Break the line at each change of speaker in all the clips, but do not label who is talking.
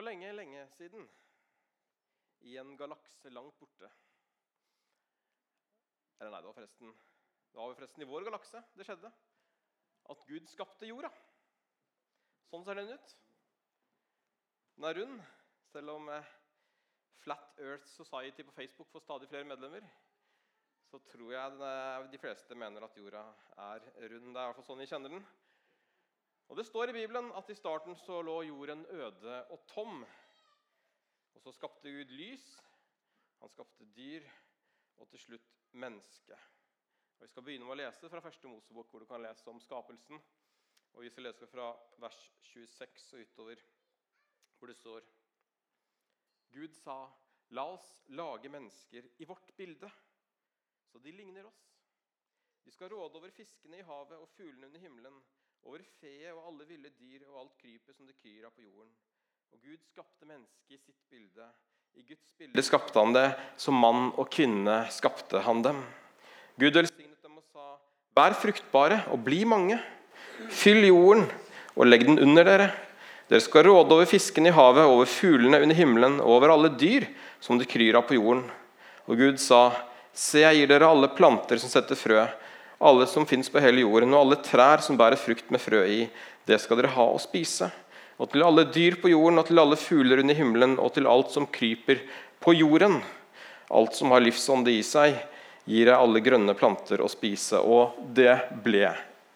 For lenge, lenge siden, i en galakse langt borte Eller nei, det var forresten det var forresten i vår galakse det skjedde. At Gud skapte jorda. Sånn ser den ut. Den er rund, selv om eh, Flat Earth Society på Facebook får stadig flere medlemmer. Så tror jeg de fleste mener at jorda er rund. Det er i hvert fall sånn vi kjenner den. Og Det står i Bibelen at i starten så lå jorden øde og tom. Og så skapte Gud lys, han skapte dyr og til slutt menneske. Og Vi skal begynne med å lese fra første Mosebok, hvor du kan lese om skapelsen. Og Vi skal lese fra vers 26 og utover, hvor det står Gud sa, la oss lage mennesker i vårt bilde, så de ligner oss. De skal råde over fiskene i havet og fuglene under himmelen, over feet og alle ville dyr og alt krypet som det kryr av på jorden. Og Gud skapte mennesket i sitt bilde. I Guds bilde skapte han det, som mann og kvinne skapte han dem. Gud velsignet dem og sa, vær fruktbare og bli mange. Fyll jorden og legg den under dere. Dere skal råde over fiskene i havet, over fuglene under himmelen og over alle dyr som det kryr av på jorden. Og Gud sa, se, jeg gir dere alle planter som setter frø, alle som fins på hele jorden, og alle trær som bærer frukt med frø i. Det skal dere ha å spise. Og til alle dyr på jorden, og til alle fugler under himmelen, og til alt som kryper på jorden, alt som har livsånde i seg, gir jeg alle grønne planter å spise. Og det ble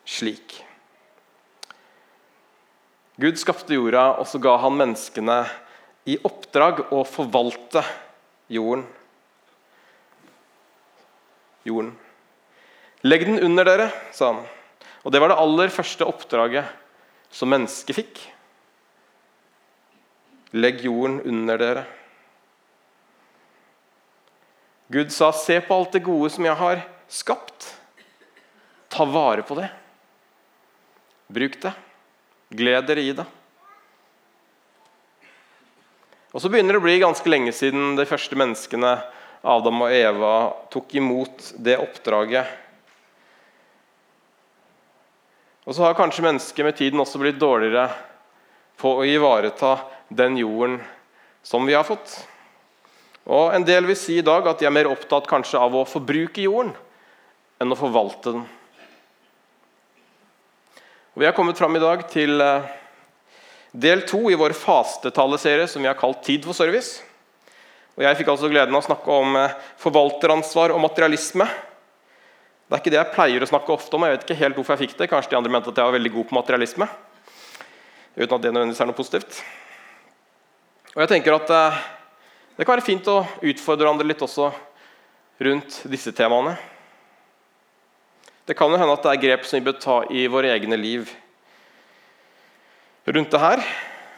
slik. Gud skapte jorda, og så ga han menneskene i oppdrag å forvalte jorden. Jorden. Legg den under dere, sa han. Og Det var det aller første oppdraget som mennesket fikk. Legg jorden under dere. Gud sa, 'Se på alt det gode som jeg har skapt. Ta vare på det. Bruk det. Gled dere i det.' Og Så begynner det å bli ganske lenge siden de første menneskene, Adam og Eva, tok imot det oppdraget. Og så har kanskje mennesket med tiden også blitt dårligere på å ivareta den jorden som vi har fått. Og En del vil si i dag at de er mer opptatt kanskje av å forbruke jorden enn å forvalte den. Og Vi er kommet fram i dag til eh, del to i vår fastetaleserie som vi har kalt Tid for service. Og Jeg fikk altså gleden av å snakke om eh, forvalteransvar og materialisme. Det er ikke det jeg pleier å snakke ofte om. Jeg vet ikke helt hvorfor jeg fikk det. Kanskje de andre mente at jeg var veldig god på materialisme. Uten at det nødvendigvis er noe positivt. Og jeg tenker at eh, det kan være fint å utfordre hverandre litt også rundt disse temaene. Det kan jo hende at det er grep som vi bør ta i våre egne liv rundt det her.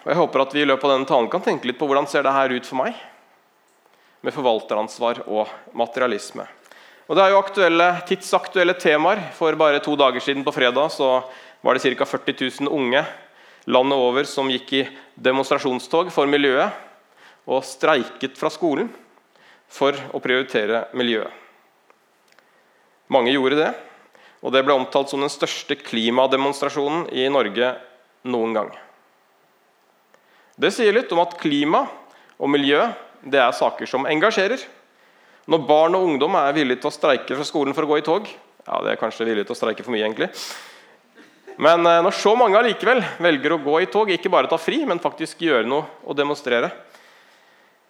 Og Jeg håper at vi i løpet av denne talen kan tenke litt på hvordan ser det her ut for meg, med forvalteransvar og materialisme. Og Det er jo aktuelle, tidsaktuelle temaer. For bare to dager siden på fredag så var det ca. 40 000 unge landet over som gikk i demonstrasjonstog for miljøet og streiket fra skolen for å prioritere miljøet. Mange gjorde det, og det ble omtalt som den største klimademonstrasjonen i Norge noen gang. Det sier litt om at klima og miljø det er saker som engasjerer. Når barn og ungdom er villige til å streike fra skolen for å gå i tog ja, det er kanskje villige til å streike for mye, egentlig. Men eh, når så mange allikevel velger å gå i tog, ikke bare ta fri, men faktisk gjøre noe og demonstrere,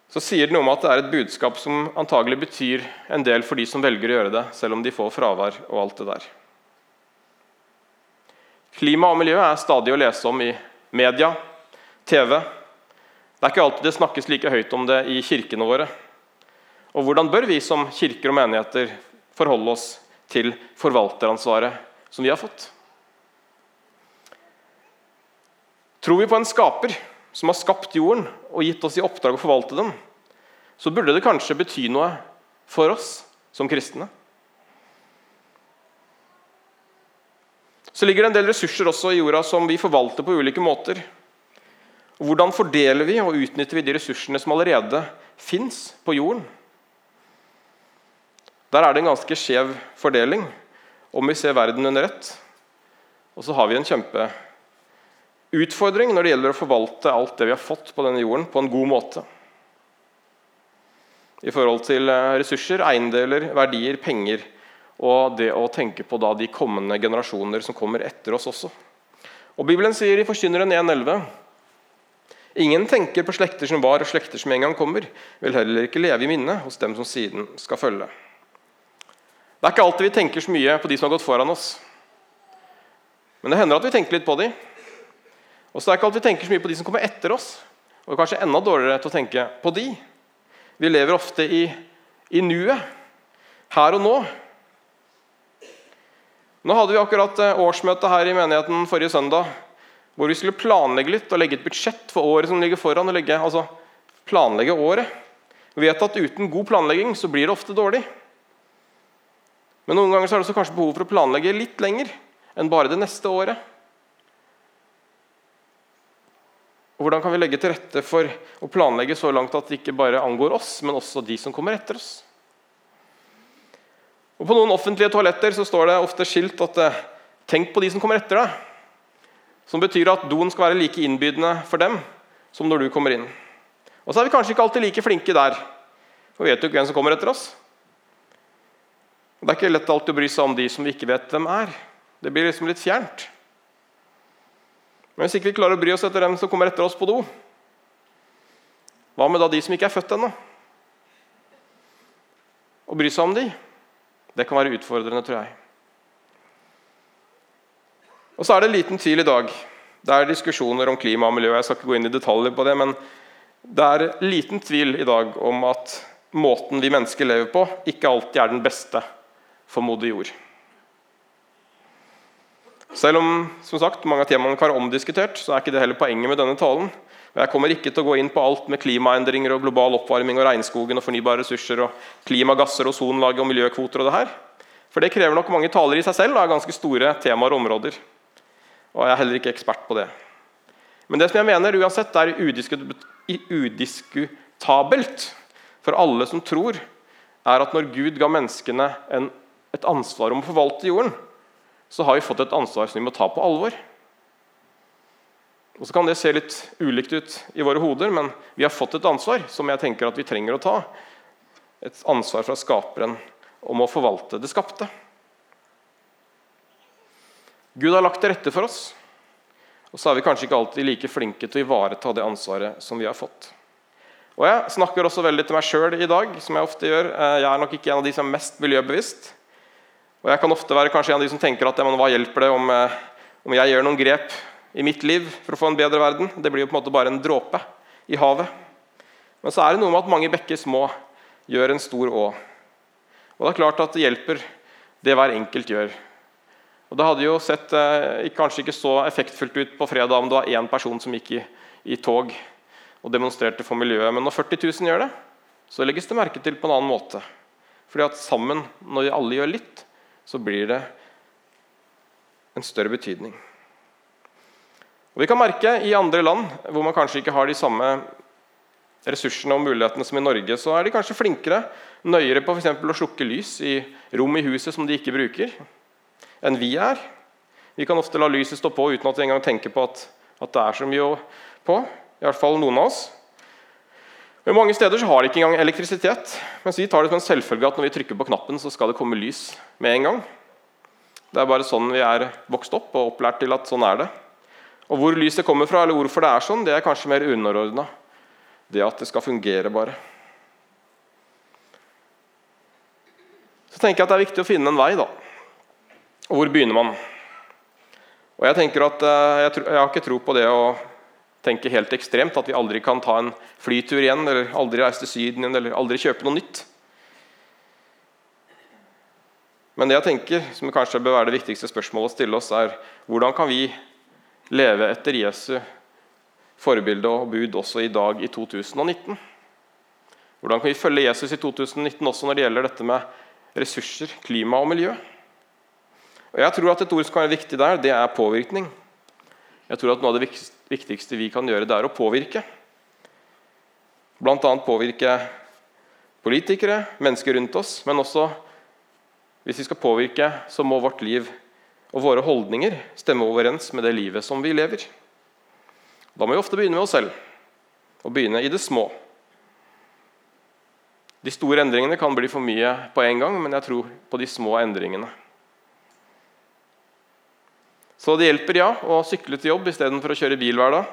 så sier det noe om at det er et budskap som antagelig betyr en del for de som velger å gjøre det, selv om de får fravær og alt det der. Klima og miljø er stadig å lese om i media, TV. Det er ikke alltid det snakkes like høyt om det i kirkene våre. Og hvordan bør vi som kirker og menigheter forholde oss til forvalteransvaret som vi har fått? Tror vi på en skaper som har skapt jorden og gitt oss i oppdrag å forvalte den, så burde det kanskje bety noe for oss som kristne. Så ligger det en del ressurser også i jorda som vi forvalter på ulike måter. Hvordan fordeler vi og utnytter vi de ressursene som allerede fins på jorden? Der er det en ganske skjev fordeling, om vi ser verden under ett. Og så har vi en kjempeutfordring når det gjelder å forvalte alt det vi har fått på denne jorden, på en god måte. I forhold til eh, ressurser, eiendeler, verdier, penger og det å tenke på de kommende generasjoner som kommer etter oss også. Og Bibelen sier i Forkynneren 1.11.: Ingen tenker på slekter som var, og slekter som en gang kommer, vil heller ikke leve i minne hos dem som siden skal følge. Det er ikke alltid vi tenker så mye på de som har gått foran oss. Men det hender at vi tenker litt på de. Og så er det ikke alltid vi tenker så mye på de som kommer etter oss. Og kanskje enda dårligere til å tenke på de. Vi lever ofte i, i nuet. Her og nå. Nå hadde vi akkurat eh, årsmøte her i menigheten forrige søndag hvor vi skulle planlegge litt og legge et budsjett for året som ligger foran. og legge, altså planlegge året. Vi vet at uten god planlegging så blir det ofte dårlig. Men noen ganger er det også kanskje behov for å planlegge litt lenger enn bare det neste året. Og Hvordan kan vi legge til rette for å planlegge så langt at det ikke bare angår oss, men også de som kommer etter oss? Og På noen offentlige toaletter så står det ofte skilt at eh, 'tenk på de som kommer etter deg'. Som betyr at doen skal være like innbydende for dem som når du kommer inn. Og så er vi kanskje ikke alltid like flinke der. For Vi vet jo ikke hvem som kommer etter oss. Det er ikke lett alltid å bry seg om de som vi ikke vet hvem er. Det blir liksom litt fjernt. Men hvis ikke vi klarer å bry oss etter dem som kommer etter oss på do, hva med da de som ikke er født ennå? Å bry seg om de, det kan være utfordrende, tror jeg. Og så er det liten tvil i dag. Det er diskusjoner om klima og miljø. Jeg skal ikke gå inn i detaljer på det, men det er liten tvil i dag om at måten vi mennesker lever på, ikke alltid er den beste for moder jord. Selv om som sagt, mange av temaene kan være omdiskutert, så er ikke det heller poenget med denne talen. Jeg kommer ikke til å gå inn på alt med klimaendringer og global oppvarming og regnskogen og fornybare ressurser og klimagasser, ozonlaget og miljøkvoter og det her. For det krever nok mange taler i seg selv og er ganske store temaer og områder. Og jeg er heller ikke ekspert på det. Men det som jeg mener uansett er udiskutabelt for alle som tror, er at når Gud ga menneskene en, et ansvar om å forvalte jorden, så har vi fått et ansvar som vi må ta på alvor. Og Så kan det se litt ulikt ut i våre hoder, men vi har fått et ansvar som jeg tenker at vi trenger å ta. Et ansvar fra skaperen om å forvalte det skapte. Gud har lagt til rette for oss, og så er vi kanskje ikke alltid like flinke til å ivareta det ansvaret som vi har fått. Og Jeg snakker også veldig til meg sjøl i dag, som jeg ofte gjør. Eh, jeg er nok ikke en av de som er mest miljøbevisst. Og jeg kan ofte være kanskje en av de som tenker at hva hjelper det om, eh, om jeg gjør noen grep i mitt liv for å få en bedre verden? Det blir jo på en måte bare en dråpe i havet. Men så er det noe med at mange bekker små gjør en stor å. Og det er klart at det hjelper det hver enkelt gjør. Og Det hadde jo sett eh, kanskje ikke så effektfullt ut på fredag om det var én person som gikk i, i, tog og demonstrerte for miljøet. Men når 40 000 gjør det, så legges det merke til på en annen måte. Fordi at sammen, når alle gjør litt, så blir det en større betydning. Og Vi kan merke i andre land hvor man kanskje ikke har de samme ressursene og mulighetene som i Norge, så er de kanskje flinkere, nøyere på for å slukke lys i rom i huset som de ikke bruker enn vi er. Vi kan ofte la lyset stå på uten at vi engang tenker på at, at det er så mye på. I hvert fall noen av oss. Men Mange steder så har de ikke engang elektrisitet. Mens vi tar det som en selvfølge at når vi trykker på knappen, så skal det komme lys med en gang. Det er bare sånn vi er vokst opp og opplært til at sånn er det. Og Hvor lyset kommer fra, eller hvorfor det er sånn, det er kanskje mer underordna. Det at det skal fungere, bare. Så tenker jeg at det er viktig å finne en vei. da. Og hvor begynner man? Og Jeg tenker at eh, jeg, jeg har ikke tro på det å tenke helt ekstremt, at vi aldri kan ta en flytur igjen, eller aldri reise til Syden igjen, eller aldri kjøpe noe nytt. Men det jeg tenker, som kanskje bør være det viktigste spørsmålet å stille oss, er hvordan kan vi leve etter Jesu forbilde og bud også i dag, i 2019? Hvordan kan vi følge Jesus i 2019 også når det gjelder dette med ressurser, klima og miljø? Og jeg tror at Et ord som kan være viktig der, det er påvirkning. Jeg tror at Noe av det viktigste vi kan gjøre, det er å påvirke. Bl.a. påvirke politikere, mennesker rundt oss, men også hvis vi skal påvirke, så må vårt liv og våre holdninger stemme overens med det livet som vi lever. Da må vi ofte begynne med oss selv, og begynne i det små. De store endringene kan bli for mye på en gang, men jeg tror på de små endringene. Så det hjelper, ja, å sykle til jobb istedenfor å kjøre bil hver dag.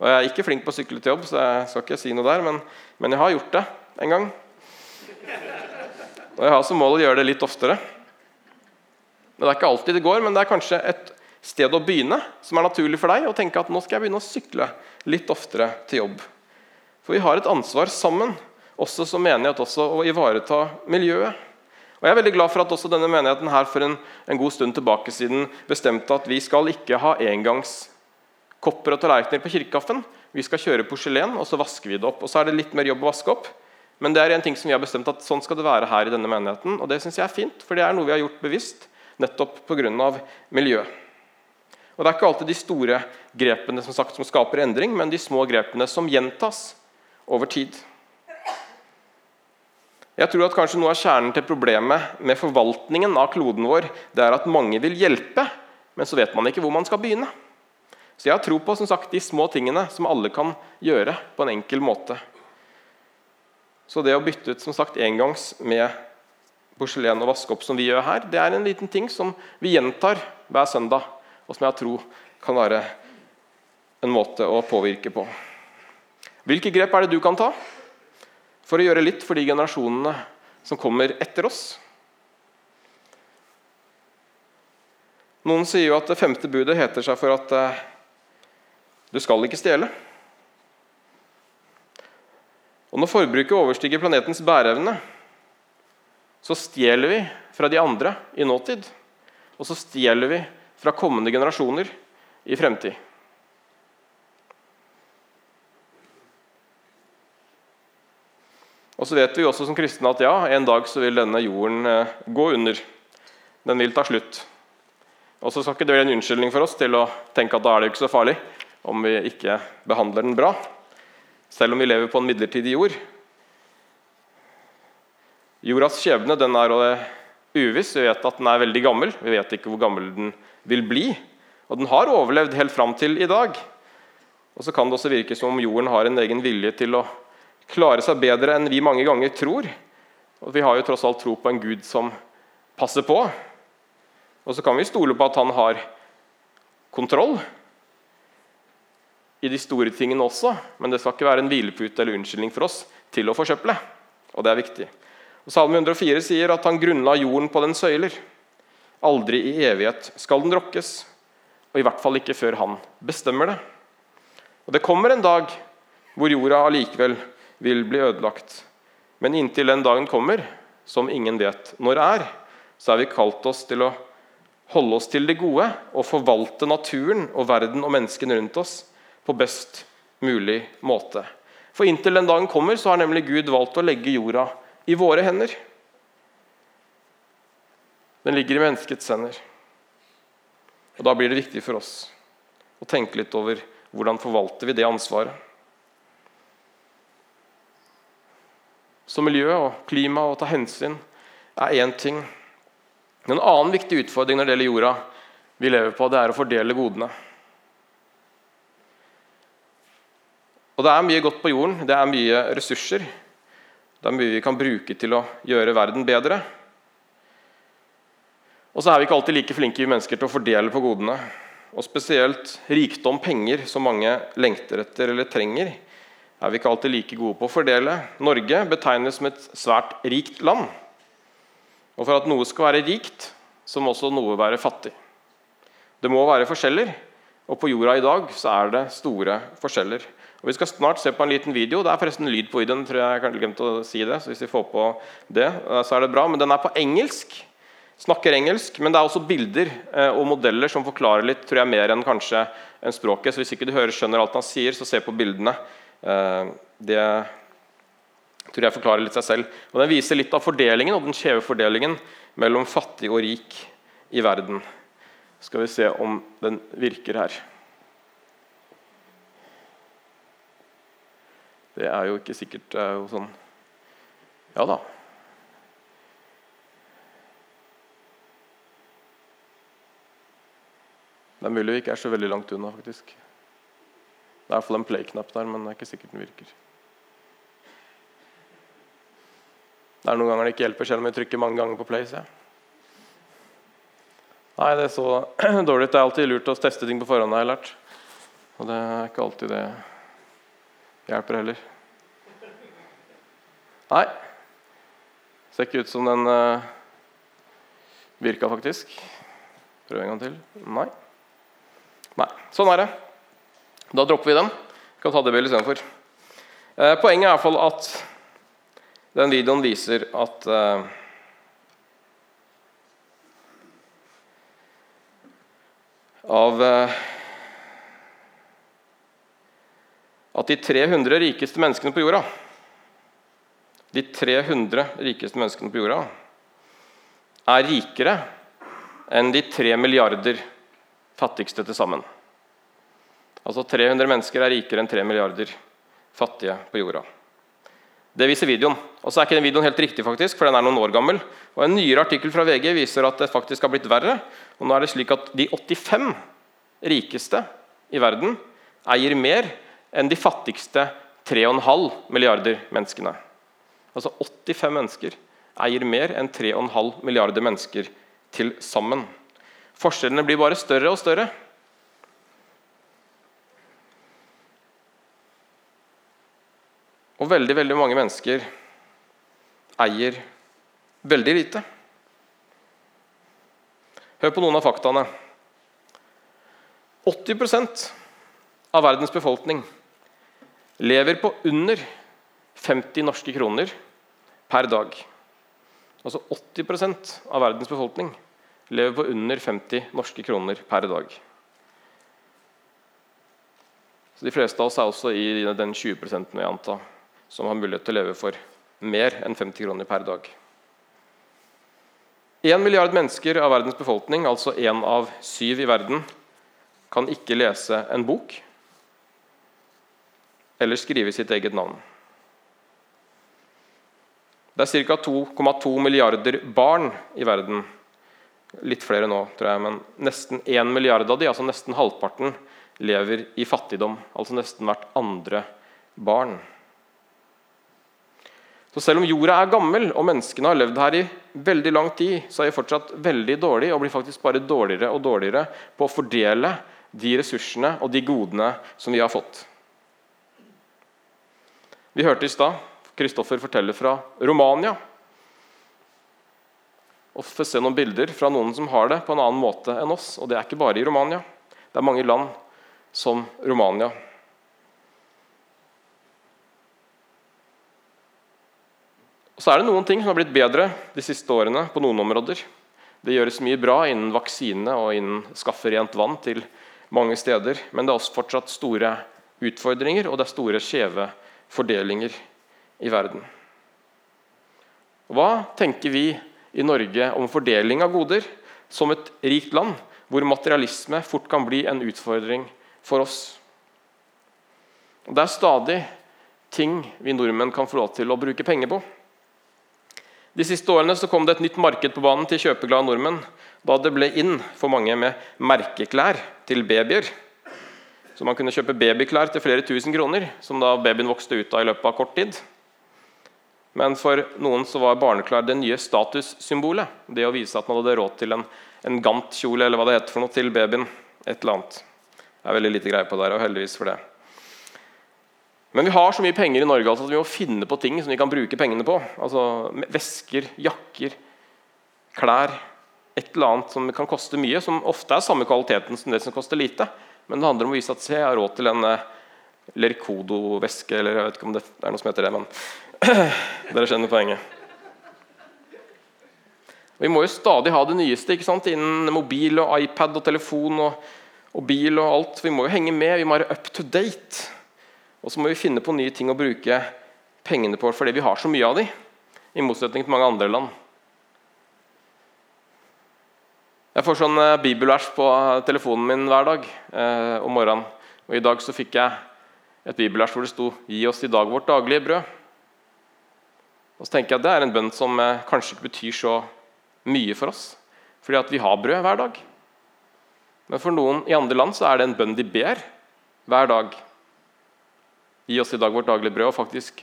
Og Jeg er ikke flink på å sykle til jobb, så jeg skal ikke si noe der, men, men jeg har gjort det en gang. Og jeg har som mål å gjøre det litt oftere. Men Det er ikke alltid det går, men det er kanskje et sted å begynne som er naturlig for deg. Å tenke at nå skal jeg begynne å sykle litt oftere til jobb. For vi har et ansvar sammen, også som menighet, også å ivareta miljøet. Og Jeg er veldig glad for at også denne menigheten her for en, en god stund tilbake siden bestemte at vi skal ikke ha engangskopper og tallerkener på kirkekaffen. Vi skal kjøre porselen, og så vasker vi det opp. Og Så er det litt mer jobb å vaske opp. Men det er en ting som vi har bestemt at sånn skal det være her i denne menigheten. Og det synes jeg er fint, for det er noe vi har gjort bevisst nettopp pga. miljøet. Og Det er ikke alltid de store grepene som, sagt, som skaper endring, men de små grepene som gjentas over tid. Jeg tror at kanskje Noe av kjernen til problemet med forvaltningen av kloden vår det er at mange vil hjelpe, men så vet man ikke hvor man skal begynne. Så jeg har tro på som sagt, de små tingene som alle kan gjøre på en enkel måte. Så det å bytte ut som sagt, engangs med porselen og vaske opp som vi gjør her, det er en liten ting som vi gjentar hver søndag, og som jeg tror kan være en måte å påvirke på. Hvilke grep er det du kan ta? For å gjøre litt for de generasjonene som kommer etter oss. Noen sier jo at det femte budet heter seg for at eh, du skal ikke stjele. Og Når forbruket overstiger planetens bæreevne, så stjeler vi fra de andre i nåtid. Og så stjeler vi fra kommende generasjoner i fremtid. Og så vet vi også som kristne at ja, en dag så vil denne jorden eh, gå under. Den vil ta slutt. Og så skal ikke det være en unnskyldning for oss til å tenke at da er det ikke så farlig om vi ikke behandler den bra, selv om vi lever på en midlertidig jord. Jordas skjebne den er eh, uviss. Vi vet at den er veldig gammel. Vi vet ikke hvor gammel den vil bli. Og den har overlevd helt fram til i dag. Og så kan det også virke som om jorden har en egen vilje til å klare seg bedre enn vi mange ganger tror. Og Vi har jo tross alt tro på en Gud som passer på. Og så kan vi stole på at han har kontroll i de store tingene også, men det skal ikke være en hvilepute eller unnskyldning for oss til å forsøple. Og det er viktig. Og Salme 104 sier at han grunnla jorden på den søyler. Aldri i evighet skal den rokkes, og i hvert fall ikke før han bestemmer det. Og Det kommer en dag hvor jorda allikevel vil bli ødelagt. Men inntil den dagen kommer, som ingen vet når er, så er vi kalt oss til å holde oss til det gode og forvalte naturen og verden og menneskene rundt oss på best mulig måte. For inntil den dagen kommer, så har nemlig Gud valgt å legge jorda i våre hender. Den ligger i menneskets hender. Og Da blir det viktig for oss å tenke litt over hvordan forvalter vi det ansvaret. Så miljø og klima og ta hensyn er én ting. En annen viktig utfordring når det gjelder jorda vi lever på, det er å fordele godene. Og Det er mye godt på jorden, det er mye ressurser. Det er mye vi kan bruke til å gjøre verden bedre. Og så er vi ikke alltid like flinke vi mennesker til å fordele på godene. Og spesielt rikdom, penger, som mange lengter etter eller trenger, er vi ikke alltid like gode på å fordele. Norge betegnes som et svært rikt land. Og for at noe skal være rikt, så må også noe være fattig. Det må være forskjeller, og på jorda i dag så er det store forskjeller. Og Vi skal snart se på en liten video. Det er forresten lyd på videoen. tror jeg jeg glemte å si det, så hvis vi får på det, så er det bra. Men den er på engelsk. Snakker engelsk, men det er også bilder eh, og modeller som forklarer litt tror jeg, mer enn kanskje enn språket. Så hvis ikke du hører skjønner alt han sier, så se på bildene. Eh, det tror jeg forklarer litt seg selv. Og Den viser litt av fordelingen og den skjeve fordelingen mellom fattig og rik i verden. Skal vi se om den virker her. Det er jo ikke sikkert det er jo sånn Ja da. Det er mulig vi ikke er så veldig langt unna, faktisk. Det er i hvert fall en play-knapp der, men det er ikke sikkert den virker. Det er noen ganger det ikke hjelper, selv om vi trykker mange ganger på play. Så. Nei, det er så dårlig ut. Det er alltid lurt å teste ting på forhånd, har lært. Og det er ikke alltid det hjelper heller. Nei. Ser ikke ut som den uh, virka, faktisk. Prøv en gang til. Nei. Nei. Sånn er det. Da dropper vi den. Vi kan ta det bildet istedenfor. Eh, poenget er i hvert fall at den videoen viser at eh, Av eh, At de 300 rikeste menneskene på jorda De 300 rikeste menneskene på jorda er rikere enn de 3 milliarder fattigste til sammen. Altså 300 mennesker er rikere enn 3 milliarder fattige på jorda. Det viser videoen. Og så er ikke den videoen helt riktig, faktisk, for den er noen år gammel. Og En nyere artikkel fra VG viser at det faktisk har blitt verre. Og nå er det slik at De 85 rikeste i verden eier mer enn de fattigste 3,5 milliarder menneskene. Altså 85 mennesker eier mer enn 3,5 milliarder mennesker til sammen. Forskjellene blir bare større og større. Veldig, veldig mange mennesker eier veldig lite. Hør på noen av faktaene. 80% av verdens befolkning lever på under 50 norske kroner per dag. Altså 80% av verdens befolkning lever på under 50 norske kroner per dag. Så De fleste av oss er også i den 20 vil jeg anta som har mulighet til å leve for mer enn 50 kroner per dag. Én milliard mennesker av verdens befolkning, altså én av syv i verden, kan ikke lese en bok eller skrive sitt eget navn. Det er ca. 2,2 milliarder barn i verden. Litt flere nå, tror jeg, men nesten 1 milliard av de, altså nesten halvparten, lever i fattigdom. Altså nesten hvert andre barn. Så selv om jorda er gammel og menneskene har levd her i veldig lang tid, så er vi fortsatt veldig dårlige og blir faktisk bare dårligere og dårligere på å fordele de ressursene og de godene som vi har fått. Vi hørte i stad Kristoffer fortelle fra Romania. Og få se noen bilder fra noen som har det på en annen måte enn oss. Og det er ikke bare i Romania. Det er mange land som Romania. Og så er det noen ting som har blitt bedre de siste årene på noen områder. Det gjøres mye bra innen vaksine og innen skaffe rent vann til mange steder. Men det er også fortsatt store utfordringer, og det er store skjeve fordelinger i verden. Hva tenker vi i Norge om fordeling av goder som et rikt land, hvor materialisme fort kan bli en utfordring for oss? Det er stadig ting vi nordmenn kan få lov til å bruke penger på. De siste årene så kom det et nytt marked på banen til kjøpeglade nordmenn da det ble inn for mange med merkeklær til babyer. Så man kunne kjøpe babyklær til flere tusen kroner, som da babyen vokste ut av i løpet av kort tid. Men for noen så var barneklær det nye statussymbolet. Det å vise at man hadde råd til en, en gantkjole eller hva det heter for noe til babyen. Et eller annet. Det er veldig lite greie på det, og heldigvis for det. Men vi har så mye penger i Norge altså, at vi må finne på ting som vi kan bruke pengene på. Altså Vesker, jakker, klær. Et eller annet som kan koste mye, som ofte er samme kvaliteten som det som koster lite. Men det handler om å vise at se, jeg har råd til en uh, Lercodo-veske, eller jeg vet ikke om det er noe som heter det, men dere skjønner poenget. Vi må jo stadig ha det nyeste ikke sant? innen mobil og iPad og telefon og, og bil og alt. Vi må jo henge med, vi må være up to date. Og så må vi finne på nye ting å bruke pengene på fordi vi har så mye av dem, i motsetning til mange andre land. Jeg får sånn eh, bibelvers på eh, telefonen min hver dag eh, om morgenen. Og I dag så fikk jeg et bibelvers hvor det sto 'Gi oss i dag vårt daglige brød'. Og så tenker jeg at Det er en bønn som eh, kanskje ikke betyr så mye for oss, fordi at vi har brød hver dag. Men for noen i andre land så er det en bønn de ber hver dag. Gi oss i dag vårt daglige brød, og faktisk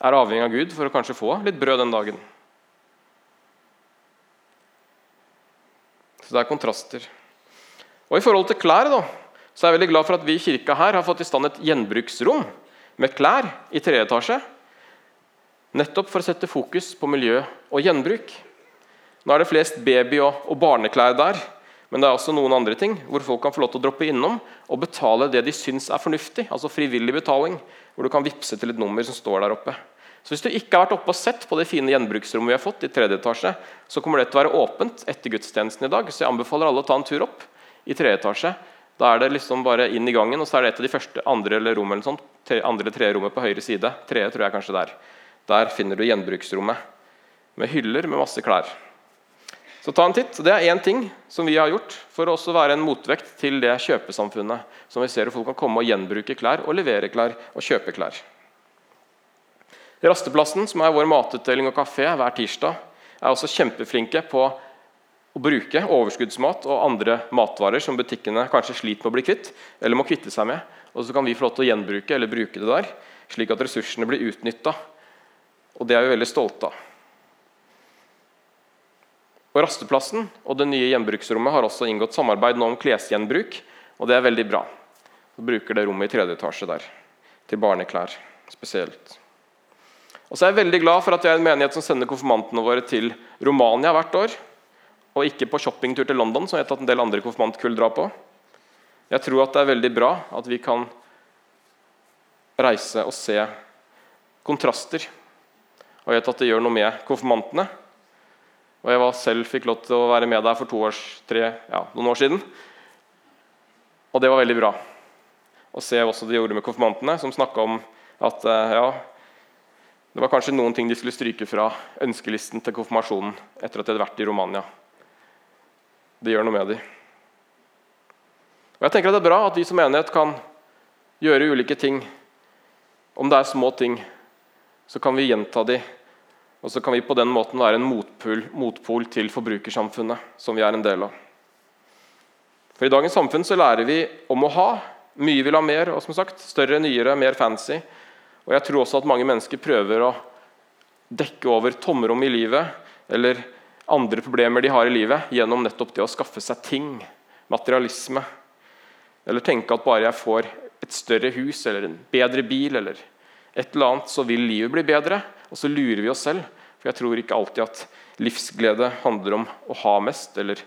er avhengig av Gud for å kanskje få litt brød den dagen. Så det er kontraster. Og I forhold til klær da, så er jeg veldig glad for at vi i kirka her har fått i stand et gjenbruksrom med klær i tredje etasje. Nettopp for å sette fokus på miljø og gjenbruk. Nå er det flest baby- og, barneklær der, men det er også noen andre ting hvor folk kan få lov til å droppe innom og betale det de syns er fornuftig, altså frivillig betaling, hvor du kan vippse til et nummer som står der oppe. Så Hvis du ikke har vært oppe og sett på det fine gjenbruksrommet vi har fått, i tredje etasje, så kommer det til å være åpent etter gudstjenesten i dag. Så jeg anbefaler alle å ta en tur opp i tredje etasje. Da er det liksom bare inn i gangen, og så er det et av de første andre eller rom eller sånt, andre eller tredje rommet på høyre side. Tredje tror jeg kanskje der. Der finner du gjenbruksrommet med hyller med masse klær. Så ta en titt. Det er én ting som vi har gjort for å også være en motvekt til det kjøpesamfunnet som vi ser hvor folk kan komme og gjenbruke klær og levere klær og kjøpe klær. Rasteplassen, som er vår matutdeling og kafé hver tirsdag, er også kjempeflinke på å bruke overskuddsmat og andre matvarer som butikkene kanskje sliter med å bli kvitt, eller må kvitte seg med. Og så kan vi få lov til å gjenbruke eller bruke det der, slik at ressursene blir utnytta. Og det er vi veldig stolte av. Og Rasteplassen og det nye gjenbruksrommet har også inngått samarbeid nå om klesgjenbruk. og Det er veldig bra. Så bruker det rommet i tredje etasje der til barneklær spesielt. Og så er jeg veldig glad for at vi er en menighet som sender konfirmantene våre til Romania hvert år. Og ikke på shoppingtur til London, som jeg vet at en del andre konfirmantkull drar på. Jeg tror at det er veldig bra at vi kan reise og se kontraster. Og jeg vet at det gjør noe med konfirmantene. Og jeg var selv fikk lov til å være med der for to års, tre, ja, noen år siden. Og det var veldig bra å se også de gjorde med konfirmantene, som snakka om at eh, ja, det var kanskje noen ting de skulle stryke fra ønskelisten til konfirmasjonen etter at de hadde vært i Romania. Det gjør noe med dem. Og jeg tenker at Det er bra at vi som enighet kan gjøre ulike ting. Om det er små ting, så kan vi gjenta dem og så kan vi på den måten være en motpol, motpol, til forbrukersamfunnet som vi er en del av. For I dagens samfunn så lærer vi om å ha. Mye vil ha mer. og som sagt, Større, nyere, mer fancy. Og jeg tror også at mange mennesker prøver å dekke over tomrom i livet eller andre problemer de har i livet, gjennom nettopp det å skaffe seg ting. Materialisme. Eller tenke at bare jeg får et større hus eller en bedre bil eller et eller annet, så vil livet bli bedre. Og så lurer vi oss selv, for jeg tror ikke alltid at livsglede handler om å ha mest, eller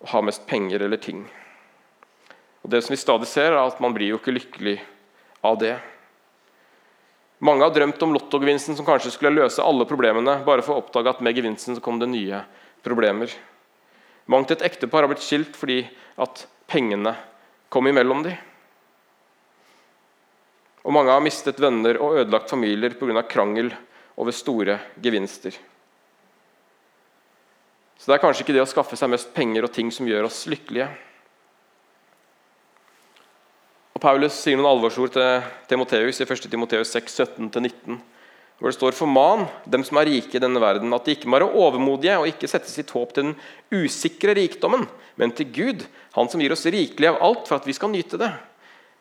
å ha mest penger eller ting. Og Det som vi stadig ser, er at man blir jo ikke lykkelig av det. Mange har drømt om lottogevinsten som kanskje skulle løse alle problemene, bare for å oppdage at med gevinsten så kom det nye problemer. Mangt et ektepar har blitt skilt fordi at pengene kom imellom dem. Og mange har mistet venner og ødelagt familier pga. krangel over store gevinster. Så det er kanskje ikke det å skaffe seg mest penger og ting som gjør oss lykkelige. Og Paulus sier noen alvorsord til Timoteus i 1. Timoteus 6, 17-19, hvor det står Forman dem som er rike i denne verden, at de ikke må være overmodige og ikke sette sitt håp til den usikre rikdommen, men til Gud, Han som gir oss rikelig av alt for at vi skal nyte det.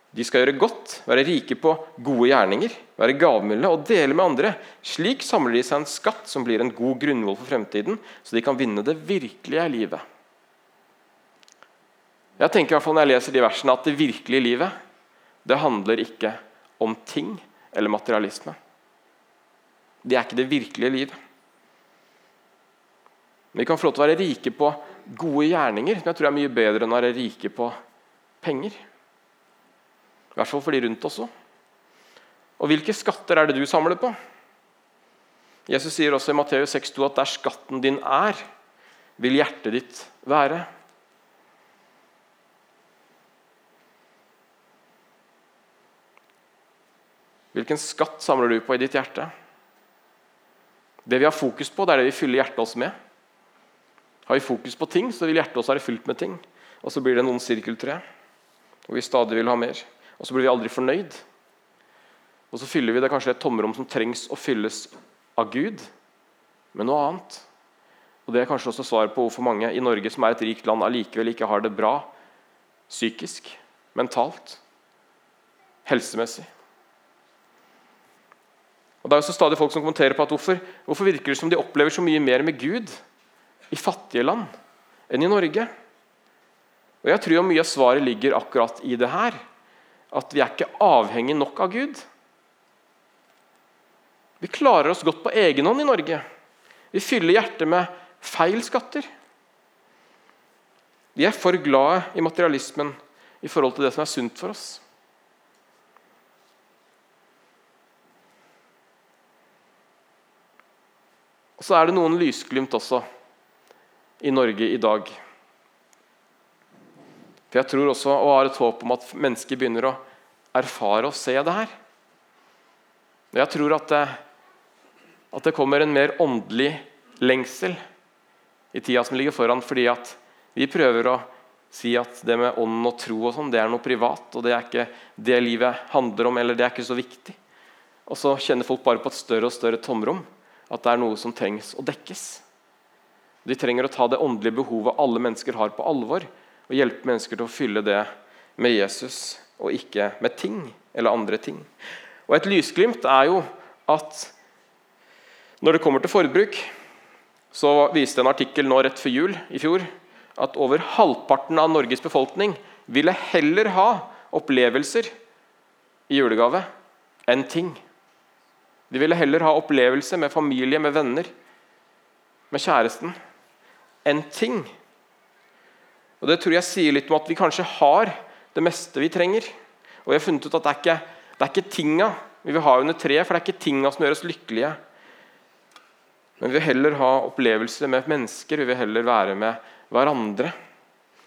De skal gjøre godt, være rike på gode gjerninger, være gavmilde og dele med andre. Slik samler de seg en skatt som blir en god grunnvoll for fremtiden, så de kan vinne det virkelige livet. Jeg tenker i hvert fall når jeg leser de versene at det virkelige livet det handler ikke om ting eller materialisme. Det er ikke det virkelige livet. Vi kan få lov til å være rike på gode gjerninger, som jeg tror er mye bedre enn å være rike på penger. I hvert fall for de rundt òg. Og hvilke skatter er det du samler på? Jesus sier også i Matteus 6,2 at der skatten din er, vil hjertet ditt være. Hvilken skatt samler du på i ditt hjerte? Det vi har fokus på, det er det vi fyller hjertet oss med. Har vi fokus på ting, så vil hjertet oss være fylt med ting. Og så blir det noen sirkeltre, og vi stadig vil ha mer. Og så blir vi aldri fornøyd. Og så fyller vi det kanskje et tomrom som trengs å fylles av Gud, med noe annet. Og Det er kanskje også svaret på hvorfor mange i Norge, som er et rikt land, allikevel ikke har det bra psykisk, mentalt, helsemessig. Og Det er også stadig folk som kommenterer på at hvorfor, hvorfor virker det som de opplever så mye mer med Gud i fattige land enn i Norge? Og Jeg tror mye av svaret ligger akkurat i det her. At vi er ikke avhengig nok av Gud. Vi klarer oss godt på egen hånd i Norge. Vi fyller hjertet med feil skatter. Vi er for glade i materialismen i forhold til det som er sunt for oss. Og så er det noen lysglimt også i Norge i dag. For jeg tror også og har et håp om at mennesker begynner å erfare og se det her. Jeg tror at det, at det kommer en mer åndelig lengsel i tida som ligger foran, fordi at vi prøver å si at det med ånd og tro og sånn, det er noe privat, og det er ikke det livet handler om, eller det er ikke så viktig. Og så kjenner folk bare på et større og større tomrom, at det er noe som trengs å dekkes. De trenger å ta det åndelige behovet alle mennesker har, på alvor, og hjelpe mennesker til å fylle det med Jesus, og ikke med ting eller andre ting. Og Et lysglimt er jo at når det kommer til forbruk, så viste en artikkel nå rett før jul i fjor at over halvparten av Norges befolkning ville heller ha opplevelser i julegave enn ting. De ville heller ha opplevelse med familie, med venner, med kjæresten, enn ting. Og Det tror jeg sier litt om at vi kanskje har det meste vi trenger. Og jeg har funnet ut at det er ikke, det er ikke tinga vi vil ha under treet, for det er ikke tinga som gjør oss lykkelige. Men vi vil heller ha opplevelser med mennesker, vi vil heller være med hverandre.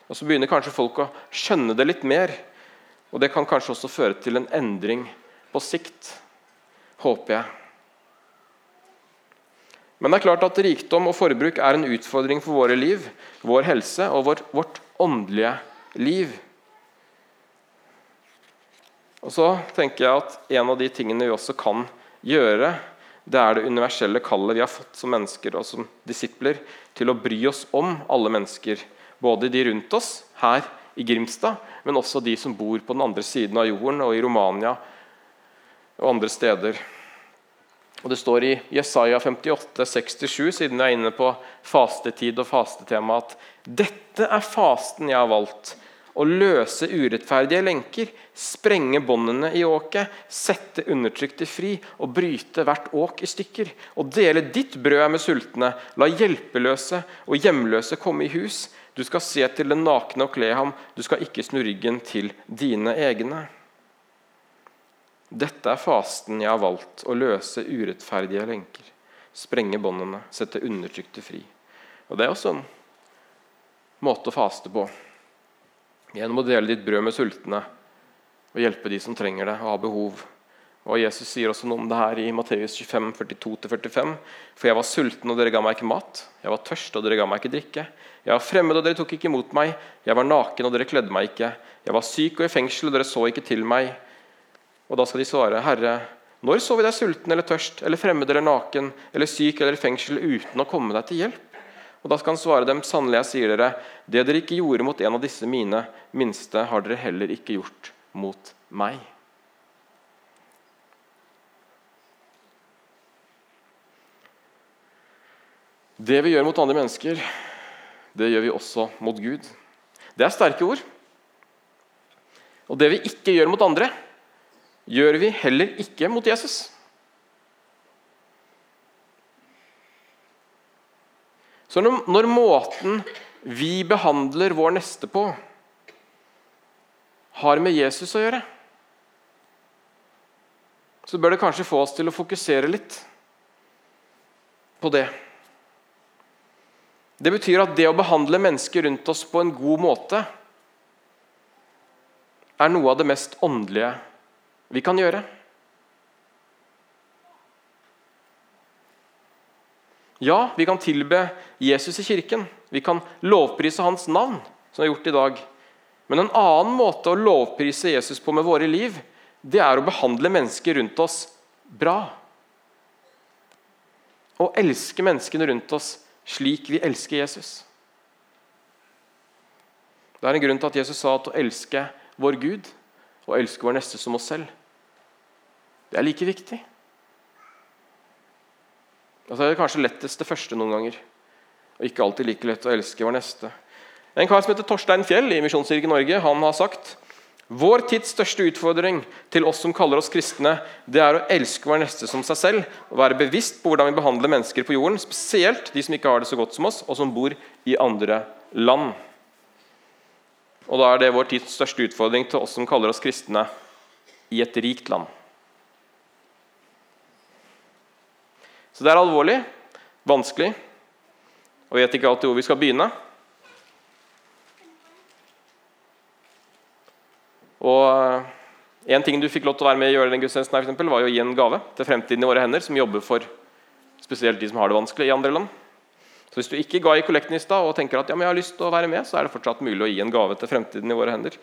Og Så begynner kanskje folk å skjønne det litt mer. Og Det kan kanskje også føre til en endring på sikt, håper jeg. Men det er klart at rikdom og forbruk er en utfordring for våre liv, vår helse og vårt, vårt åndelige liv. Og så tenker jeg at En av de tingene vi også kan gjøre, det er det universelle kallet vi har fått som mennesker og som disipler til å bry oss om alle mennesker. Både de rundt oss her i Grimstad, men også de som bor på den andre siden av jorden og i Romania og andre steder. Og Det står i Jesaja 58, 67, siden jeg er inne på fastetid og fastetema, at dette er fasten jeg har valgt å løse urettferdige lenker, sprenge båndene i åket, sette undertrykte fri og bryte hvert åk i stykker. Og dele ditt brød med sultne, la hjelpeløse og hjemløse komme i hus. Du skal se til den nakne og kle ham, du skal ikke snu ryggen til dine egne. Dette er fasten jeg har valgt, å løse urettferdige lenker. Sprenge båndene, sette undertrykte fri. Og Det er også en måte å faste på gjennom å dele ditt brød med sultne og hjelpe de som trenger det og har behov. Og Jesus sier også noe om det her i Matteus 25, 42-45. For jeg var sulten, og dere ga meg ikke mat. Jeg var tørst, og dere ga meg ikke drikke. Jeg var fremmed, og dere tok ikke imot meg. Jeg var naken, og dere kledde meg ikke. Jeg var syk og i fengsel, og dere så ikke til meg. Og da skal de svare, Herre, når så vi deg sulten eller tørst, eller fremmed eller naken, eller syk eller i fengsel, uten å komme deg til hjelp? Og Da skal han svare dem, sannelig jeg sier dere, det dere ikke gjorde mot en av disse mine minste, har dere heller ikke gjort mot meg. Det vi gjør mot andre mennesker, det gjør vi også mot Gud. Det er sterke ord. Og det vi ikke gjør mot andre, gjør vi heller ikke mot Jesus. Så når, når måten vi behandler vår neste på, har med Jesus å gjøre, så bør det kanskje få oss til å fokusere litt på det. Det betyr at det å behandle mennesker rundt oss på en god måte er noe av det mest åndelige vi kan gjøre. Ja, vi kan tilbe Jesus i kirken. Vi kan lovprise hans navn, som vi har gjort i dag. Men en annen måte å lovprise Jesus på med våre liv, det er å behandle mennesker rundt oss bra. Å elske menneskene rundt oss slik vi elsker Jesus. Det er en grunn til at Jesus sa at å elske vår Gud og elske vår neste som oss selv. Det er like viktig. Og så er det kanskje lettest det første noen ganger. Og ikke alltid like lett å elske vår neste. En kar som heter Torstein Fjell i Misjonskirken Norge, han har sagt vår tids største utfordring til oss som kaller oss kristne, det er å elske vår neste som seg selv og være bevisst på hvordan vi behandler mennesker på jorden, spesielt de som ikke har det så godt som oss, og som bor i andre land. Og da er det vår tids største utfordring til oss som kaller oss kristne i et rikt land. Så det er alvorlig, vanskelig, og vet ikke alltid hvor vi skal begynne. Og eh, En ting du fikk lov til å være med i gjøre den gudstjenesten her, for eksempel, var jo å gi en gave til fremtiden i våre hender, som jobber for spesielt de som har det vanskelig i andre land. Så Hvis du ikke ga i kollekten i stad og tenker at ja, men jeg har lyst til å være med, så er det fortsatt mulig å gi en gave til fremtiden i våre hender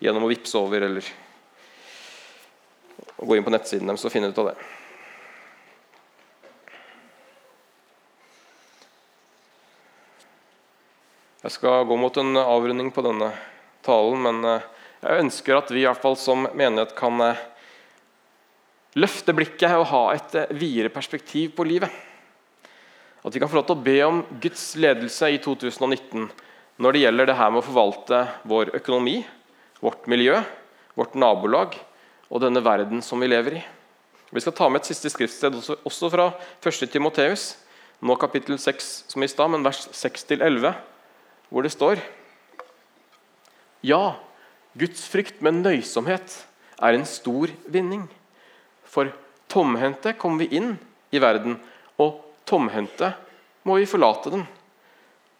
gjennom å vippse over eller gå inn på nettsiden deres og finne ut av det. Jeg skal gå mot en avrunding på denne talen, men eh, jeg ønsker at vi i hvert fall som menighet kan eh, løfte blikket og ha et eh, videre perspektiv på livet. At vi kan få lov til å be om Guds ledelse i 2019 når det gjelder det her med å forvalte vår økonomi, vårt miljø, vårt nabolag og denne verden som vi lever i. Vi skal ta med et siste skriftsted også, fra 1. Timoteus, nå kapittel 6 som i stad, men vers 6-11, hvor det står Ja, Guds frykt med nøysomhet er en stor vinning. For tomhendte kommer vi inn i verden, og tomhendte må vi forlate den.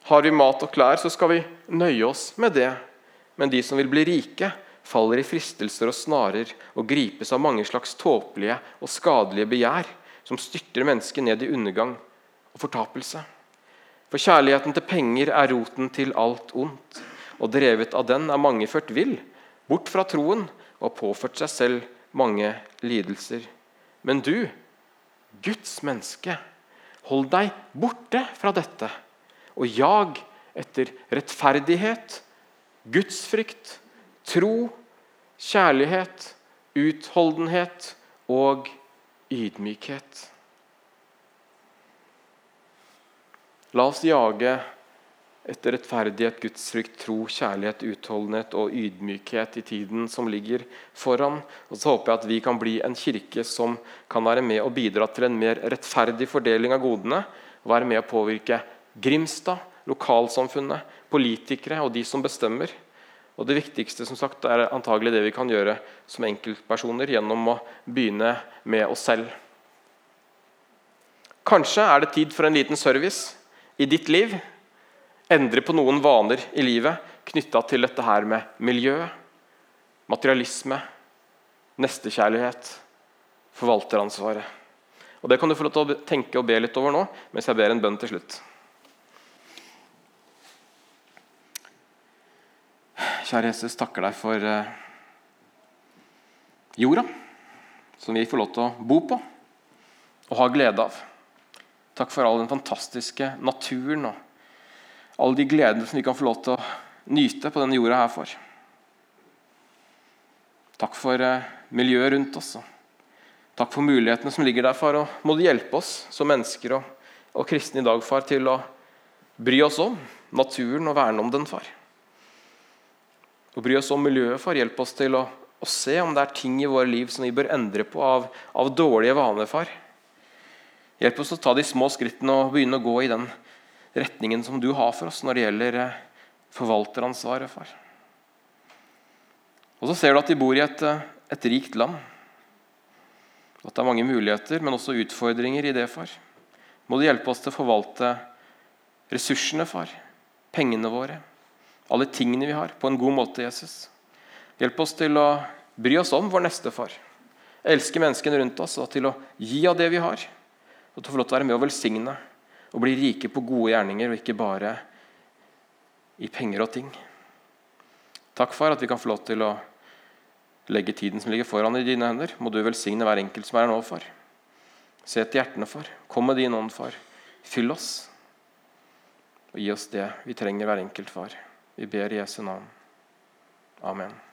Har vi mat og klær, så skal vi nøye oss med det. Men de som vil bli rike, faller i fristelser og snarer og gripes av mange slags tåpelige og skadelige begjær som styrter mennesket ned i undergang og fortapelse. For kjærligheten til penger er roten til alt ondt og drevet av den er mange ført vill, bort fra troen og påført seg selv mange lidelser. Men du, Guds menneske, hold deg borte fra dette, og jag etter rettferdighet, gudsfrykt, tro, kjærlighet, utholdenhet og ydmykhet. La oss jage etter rettferdighet, gudsfrykt, tro, kjærlighet, utholdenhet og ydmykhet i tiden som ligger foran. Og så håper jeg at vi kan bli en kirke som kan være med og bidra til en mer rettferdig fordeling av godene. Være med å påvirke Grimstad, lokalsamfunnet, politikere og de som bestemmer. Og Det viktigste som sagt, er antagelig det vi kan gjøre som enkeltpersoner gjennom å begynne med oss selv. Kanskje er det tid for en liten service i ditt liv endre på noen vaner i livet knytta til dette her med miljø, materialisme, nestekjærlighet, forvalteransvaret. Og Det kan du få lov til å tenke og be litt over nå, mens jeg ber en bønn til slutt. Kjære Jesus, takker deg for eh, jorda, som vi får lov til å bo på og ha glede av. Takk for all den fantastiske naturen og alle de gledene som vi kan få lov til å nyte på denne jorda her for. Takk for eh, miljøet rundt oss. Takk for mulighetene som ligger der, far. Og må du hjelpe oss som mennesker og, og kristne i dag, far, til å bry oss om naturen og verne om den, far. Og bry oss om miljøet, far. Hjelp oss til å, å se om det er ting i våre liv som vi bør endre på av, av dårlige vaner, far. Hjelp oss å ta de små skrittene og begynne å gå i den retningen som du har for oss når det gjelder eh, forvalteransvaret, far. Og så ser du at de bor i et, eh, et rikt land. At det er mange muligheter, men også utfordringer i det, far. Må du hjelpe oss til å forvalte ressursene, far. Pengene våre. Alle tingene vi har, på en god måte, Jesus. Hjelp oss til å bry oss om vår neste, far. Elske menneskene rundt oss og til å gi av det vi har. Og til å få lov til å være med og velsigne og bli rike på gode gjerninger, og ikke bare i penger og ting. Takk, far, at vi kan få lov til å legge tiden som ligger foran i dine hender. Må du velsigne hver enkelt som er her nå, far. Se til hjertene, far. Kom med din ånd, far. Fyll oss. Og gi oss det vi trenger hver enkelt, far. Vi ber i Jesu navn. Amen.